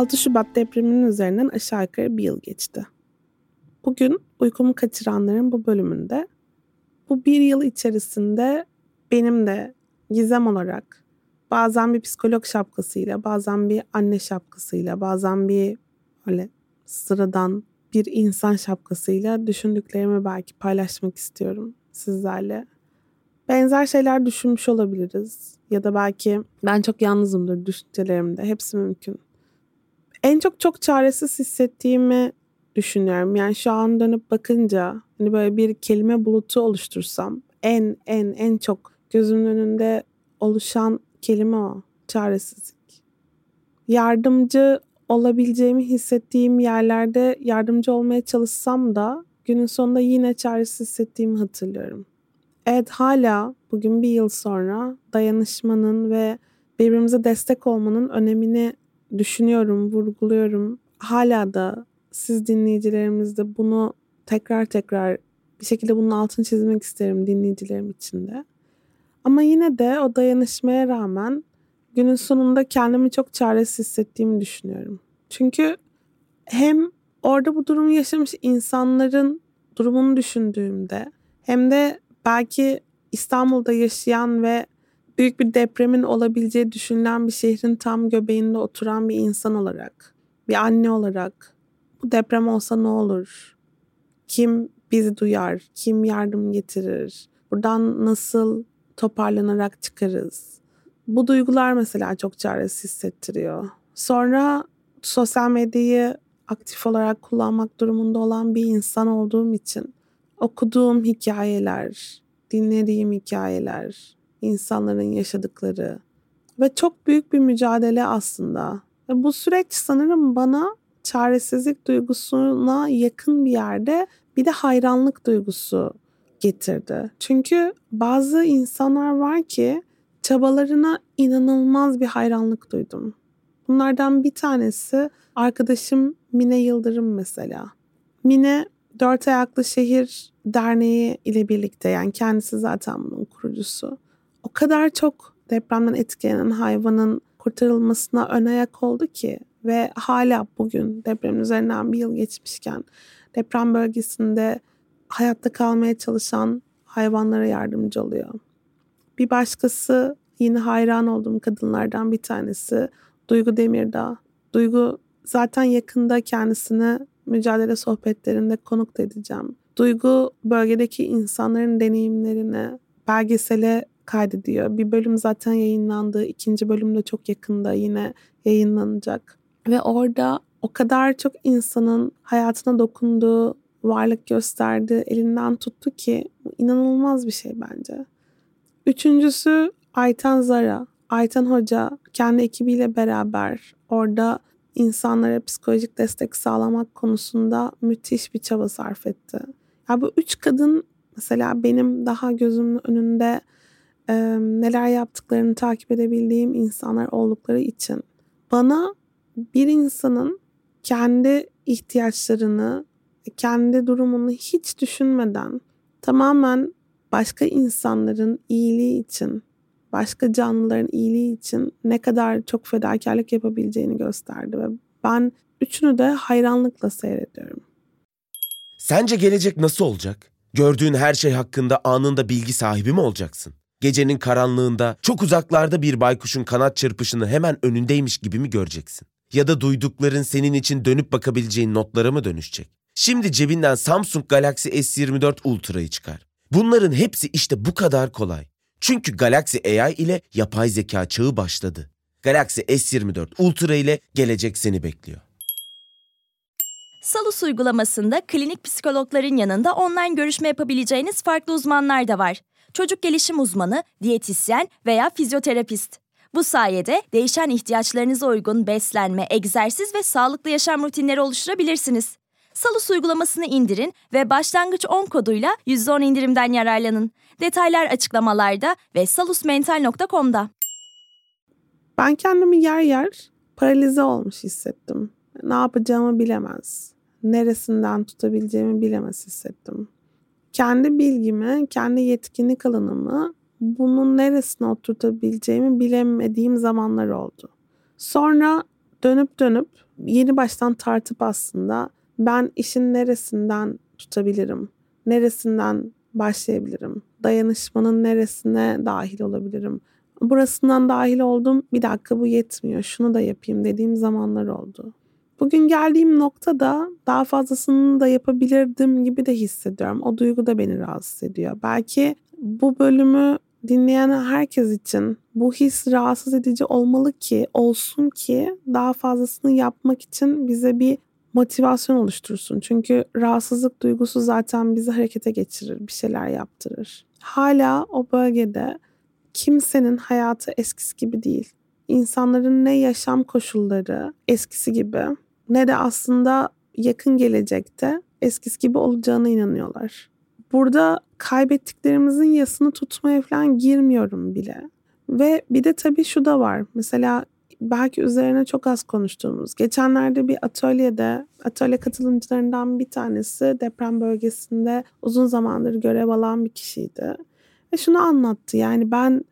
...6 Şubat depreminin üzerinden aşağı yukarı bir yıl geçti. Bugün uykumu kaçıranların bu bölümünde... ...bu bir yıl içerisinde benim de gizem olarak... ...bazen bir psikolog şapkasıyla, bazen bir anne şapkasıyla... ...bazen bir öyle sıradan bir insan şapkasıyla... ...düşündüklerimi belki paylaşmak istiyorum sizlerle. Benzer şeyler düşünmüş olabiliriz. Ya da belki ben çok yalnızımdır düşüncelerimde. Hepsi mümkün en çok çok çaresiz hissettiğimi düşünüyorum. Yani şu an dönüp bakınca hani böyle bir kelime bulutu oluştursam en en en çok gözümün önünde oluşan kelime o. Çaresizlik. Yardımcı olabileceğimi hissettiğim yerlerde yardımcı olmaya çalışsam da günün sonunda yine çaresiz hissettiğimi hatırlıyorum. Evet hala bugün bir yıl sonra dayanışmanın ve birbirimize destek olmanın önemini düşünüyorum, vurguluyorum. Hala da siz dinleyicilerimizde bunu tekrar tekrar bir şekilde bunun altını çizmek isterim dinleyicilerim için de. Ama yine de o dayanışmaya rağmen günün sonunda kendimi çok çaresiz hissettiğimi düşünüyorum. Çünkü hem orada bu durumu yaşamış insanların durumunu düşündüğümde hem de belki İstanbul'da yaşayan ve büyük bir depremin olabileceği düşünülen bir şehrin tam göbeğinde oturan bir insan olarak, bir anne olarak bu deprem olsa ne olur? Kim bizi duyar? Kim yardım getirir? Buradan nasıl toparlanarak çıkarız? Bu duygular mesela çok çaresiz hissettiriyor. Sonra sosyal medyayı aktif olarak kullanmak durumunda olan bir insan olduğum için okuduğum hikayeler, dinlediğim hikayeler, insanların yaşadıkları ve çok büyük bir mücadele aslında. Ve bu süreç sanırım bana çaresizlik duygusuna yakın bir yerde bir de hayranlık duygusu getirdi. Çünkü bazı insanlar var ki çabalarına inanılmaz bir hayranlık duydum. Bunlardan bir tanesi arkadaşım Mine Yıldırım mesela. Mine Dört Ayaklı Şehir Derneği ile birlikte yani kendisi zaten bunun kurucusu o kadar çok depremden etkilenen hayvanın kurtarılmasına ön ayak oldu ki ve hala bugün depremin üzerinden bir yıl geçmişken deprem bölgesinde hayatta kalmaya çalışan hayvanlara yardımcı oluyor. Bir başkası yine hayran olduğum kadınlardan bir tanesi Duygu Demirdağ. Duygu zaten yakında kendisini mücadele sohbetlerinde konuk edeceğim. Duygu bölgedeki insanların deneyimlerini belgesele kaydediyor. Bir bölüm zaten yayınlandı. İkinci bölüm de çok yakında yine yayınlanacak. Ve orada o kadar çok insanın hayatına dokunduğu, varlık gösterdi, elinden tuttu ki inanılmaz bir şey bence. Üçüncüsü Ayten Zara. Ayten Hoca kendi ekibiyle beraber orada insanlara psikolojik destek sağlamak konusunda müthiş bir çaba sarf etti. Ya bu üç kadın mesela benim daha gözümün önünde e, neler yaptıklarını takip edebildiğim insanlar oldukları için bana bir insanın kendi ihtiyaçlarını, kendi durumunu hiç düşünmeden tamamen başka insanların iyiliği için başka canlıların iyiliği için ne kadar çok fedakarlık yapabileceğini gösterdi ve ben üçünü de hayranlıkla seyrediyorum. Sence gelecek nasıl olacak? Gördüğün her şey hakkında anında bilgi sahibi mi olacaksın? Gecenin karanlığında çok uzaklarda bir baykuşun kanat çırpışını hemen önündeymiş gibi mi göreceksin? Ya da duydukların senin için dönüp bakabileceğin notlara mı dönüşecek? Şimdi cebinden Samsung Galaxy S24 Ultra'yı çıkar. Bunların hepsi işte bu kadar kolay. Çünkü Galaxy AI ile yapay zeka çağı başladı. Galaxy S24 Ultra ile gelecek seni bekliyor. Salus uygulamasında klinik psikologların yanında online görüşme yapabileceğiniz farklı uzmanlar da var. Çocuk gelişim uzmanı, diyetisyen veya fizyoterapist. Bu sayede değişen ihtiyaçlarınıza uygun beslenme, egzersiz ve sağlıklı yaşam rutinleri oluşturabilirsiniz. Salus uygulamasını indirin ve başlangıç 10 koduyla %10 indirimden yararlanın. Detaylar açıklamalarda ve salusmental.com'da. Ben kendimi yer yer paralize olmuş hissettim. Ne yapacağımı bilemez. Neresinden tutabileceğimi bilemez hissettim. Kendi bilgimi, kendi yetkinlik alanımı bunun neresine oturtabileceğimi bilemediğim zamanlar oldu. Sonra dönüp dönüp yeni baştan tartıp aslında ben işin neresinden tutabilirim? Neresinden başlayabilirim? Dayanışmanın neresine dahil olabilirim? Burasından dahil oldum. Bir dakika bu yetmiyor. Şunu da yapayım dediğim zamanlar oldu. Bugün geldiğim noktada daha fazlasını da yapabilirdim gibi de hissediyorum. O duygu da beni rahatsız ediyor. Belki bu bölümü dinleyen herkes için bu his rahatsız edici olmalı ki, olsun ki daha fazlasını yapmak için bize bir motivasyon oluştursun. Çünkü rahatsızlık duygusu zaten bizi harekete geçirir, bir şeyler yaptırır. Hala o bölgede kimsenin hayatı eskisi gibi değil. İnsanların ne yaşam koşulları eskisi gibi ne de aslında yakın gelecekte eskisi gibi olacağına inanıyorlar. Burada kaybettiklerimizin yasını tutmaya falan girmiyorum bile. Ve bir de tabii şu da var. Mesela belki üzerine çok az konuştuğumuz. Geçenlerde bir atölyede, atölye katılımcılarından bir tanesi deprem bölgesinde uzun zamandır görev alan bir kişiydi. Ve şunu anlattı. Yani ben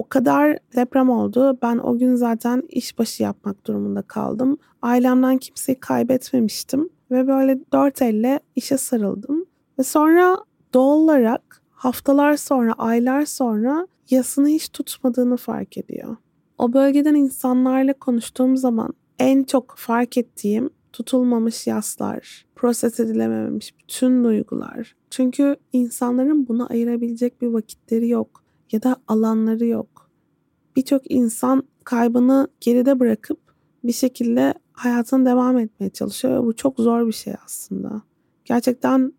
o kadar deprem oldu. Ben o gün zaten işbaşı yapmak durumunda kaldım. Ailemden kimseyi kaybetmemiştim. Ve böyle dört elle işe sarıldım. Ve sonra doğal olarak haftalar sonra, aylar sonra yasını hiç tutmadığını fark ediyor. O bölgeden insanlarla konuştuğum zaman en çok fark ettiğim tutulmamış yaslar, proses edilememiş bütün duygular. Çünkü insanların buna ayırabilecek bir vakitleri yok ya da alanları yok. Birçok insan kaybını geride bırakıp bir şekilde hayatına devam etmeye çalışıyor ve bu çok zor bir şey aslında. Gerçekten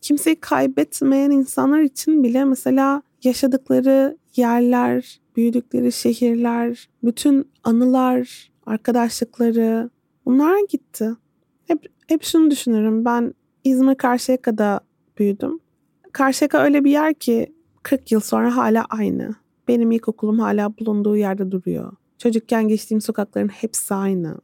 kimseyi kaybetmeyen insanlar için bile mesela yaşadıkları yerler, büyüdükleri şehirler, bütün anılar, arkadaşlıkları bunlar gitti. Hep, hep şunu düşünürüm. Ben İzmir Karşıyaka'da büyüdüm. Karşıyaka öyle bir yer ki 40 yıl sonra hala aynı. Benim ilkokulum hala bulunduğu yerde duruyor. Çocukken geçtiğim sokakların hepsi aynı.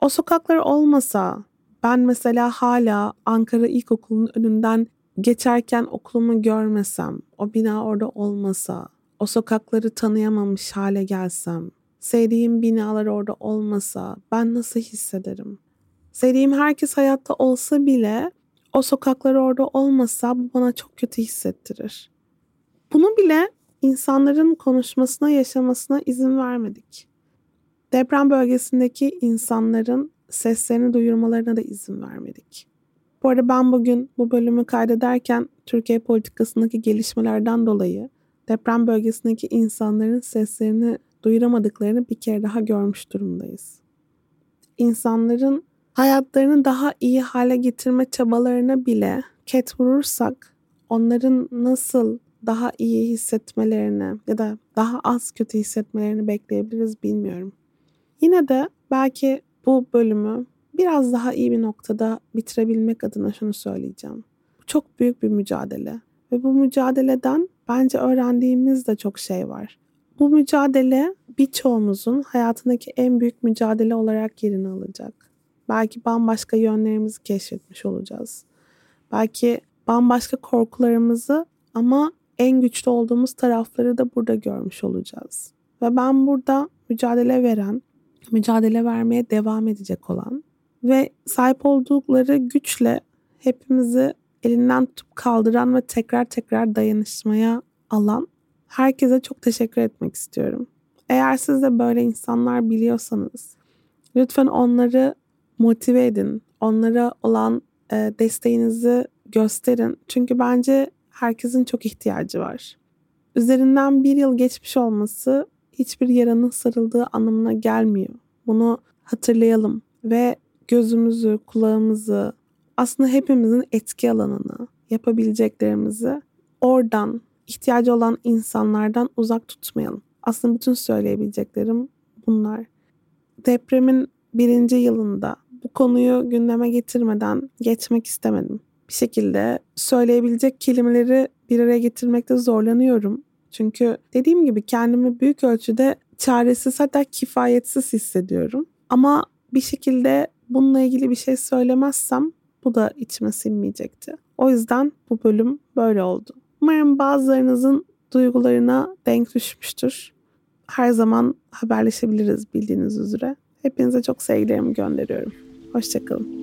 O sokaklar olmasa ben mesela hala Ankara İlkokulu'nun önünden geçerken okulumu görmesem, o bina orada olmasa, o sokakları tanıyamamış hale gelsem, sevdiğim binalar orada olmasa ben nasıl hissederim? Sevdiğim herkes hayatta olsa bile o sokaklar orada olmasa bu bana çok kötü hissettirir. Bunu bile insanların konuşmasına, yaşamasına izin vermedik. Deprem bölgesindeki insanların seslerini duyurmalarına da izin vermedik. Bu arada ben bugün bu bölümü kaydederken Türkiye politikasındaki gelişmelerden dolayı deprem bölgesindeki insanların seslerini duyuramadıklarını bir kere daha görmüş durumdayız. İnsanların hayatlarını daha iyi hale getirme çabalarına bile ket vurursak onların nasıl daha iyi hissetmelerini ya da daha az kötü hissetmelerini bekleyebiliriz bilmiyorum. Yine de belki bu bölümü biraz daha iyi bir noktada bitirebilmek adına şunu söyleyeceğim. Bu çok büyük bir mücadele ve bu mücadeleden bence öğrendiğimiz de çok şey var. Bu mücadele birçoğumuzun hayatındaki en büyük mücadele olarak yerini alacak. Belki bambaşka yönlerimizi keşfetmiş olacağız. Belki bambaşka korkularımızı ama en güçlü olduğumuz tarafları da burada görmüş olacağız. Ve ben burada mücadele veren, mücadele vermeye devam edecek olan ve sahip oldukları güçle hepimizi elinden tutup kaldıran ve tekrar tekrar dayanışmaya alan herkese çok teşekkür etmek istiyorum. Eğer siz de böyle insanlar biliyorsanız lütfen onları motive edin. Onlara olan e, desteğinizi gösterin. Çünkü bence herkesin çok ihtiyacı var. Üzerinden bir yıl geçmiş olması hiçbir yaranın sarıldığı anlamına gelmiyor. Bunu hatırlayalım ve gözümüzü, kulağımızı, aslında hepimizin etki alanını, yapabileceklerimizi oradan, ihtiyacı olan insanlardan uzak tutmayalım. Aslında bütün söyleyebileceklerim bunlar. Depremin birinci yılında bu konuyu gündeme getirmeden geçmek istemedim. Bir şekilde söyleyebilecek kelimeleri bir araya getirmekte zorlanıyorum. Çünkü dediğim gibi kendimi büyük ölçüde çaresiz hatta kifayetsiz hissediyorum. Ama bir şekilde bununla ilgili bir şey söylemezsem bu da içime sinmeyecekti. O yüzden bu bölüm böyle oldu. Umarım bazılarınızın duygularına denk düşmüştür. Her zaman haberleşebiliriz bildiğiniz üzere. Hepinize çok sevgilerimi gönderiyorum. Hoşçakalın.